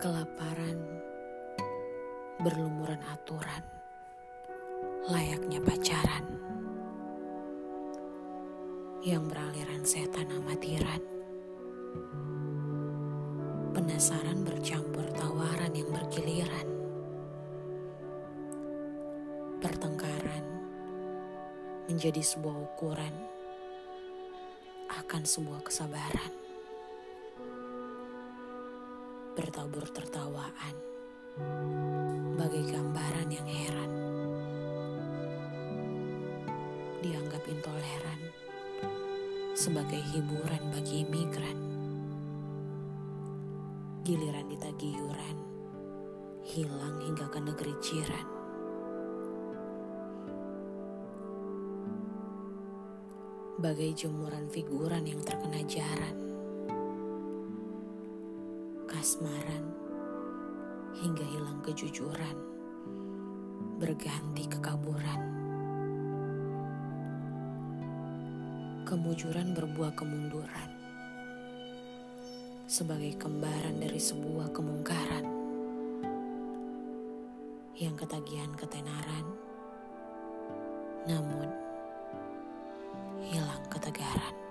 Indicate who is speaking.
Speaker 1: kelaparan berlumuran aturan layaknya pacaran. Yang beraliran setan amatiran penasaran bercampur tawaran yang bergiliran. Pertengkaran menjadi sebuah ukuran akan sebuah kesabaran. Bertabur tertawaan bagai gambaran yang heran. Dianggap intoleran sebagai hiburan bagi imigran. Giliran ditagih yuran, hilang hingga ke negeri jiran. Bagai jemuran figuran yang terkena jaran kasmaran hingga hilang kejujuran, berganti kekaburan. Kemujuran berbuah kemunduran sebagai kembaran dari sebuah kemungkaran yang ketagihan ketenaran, namun hilang ketegaran.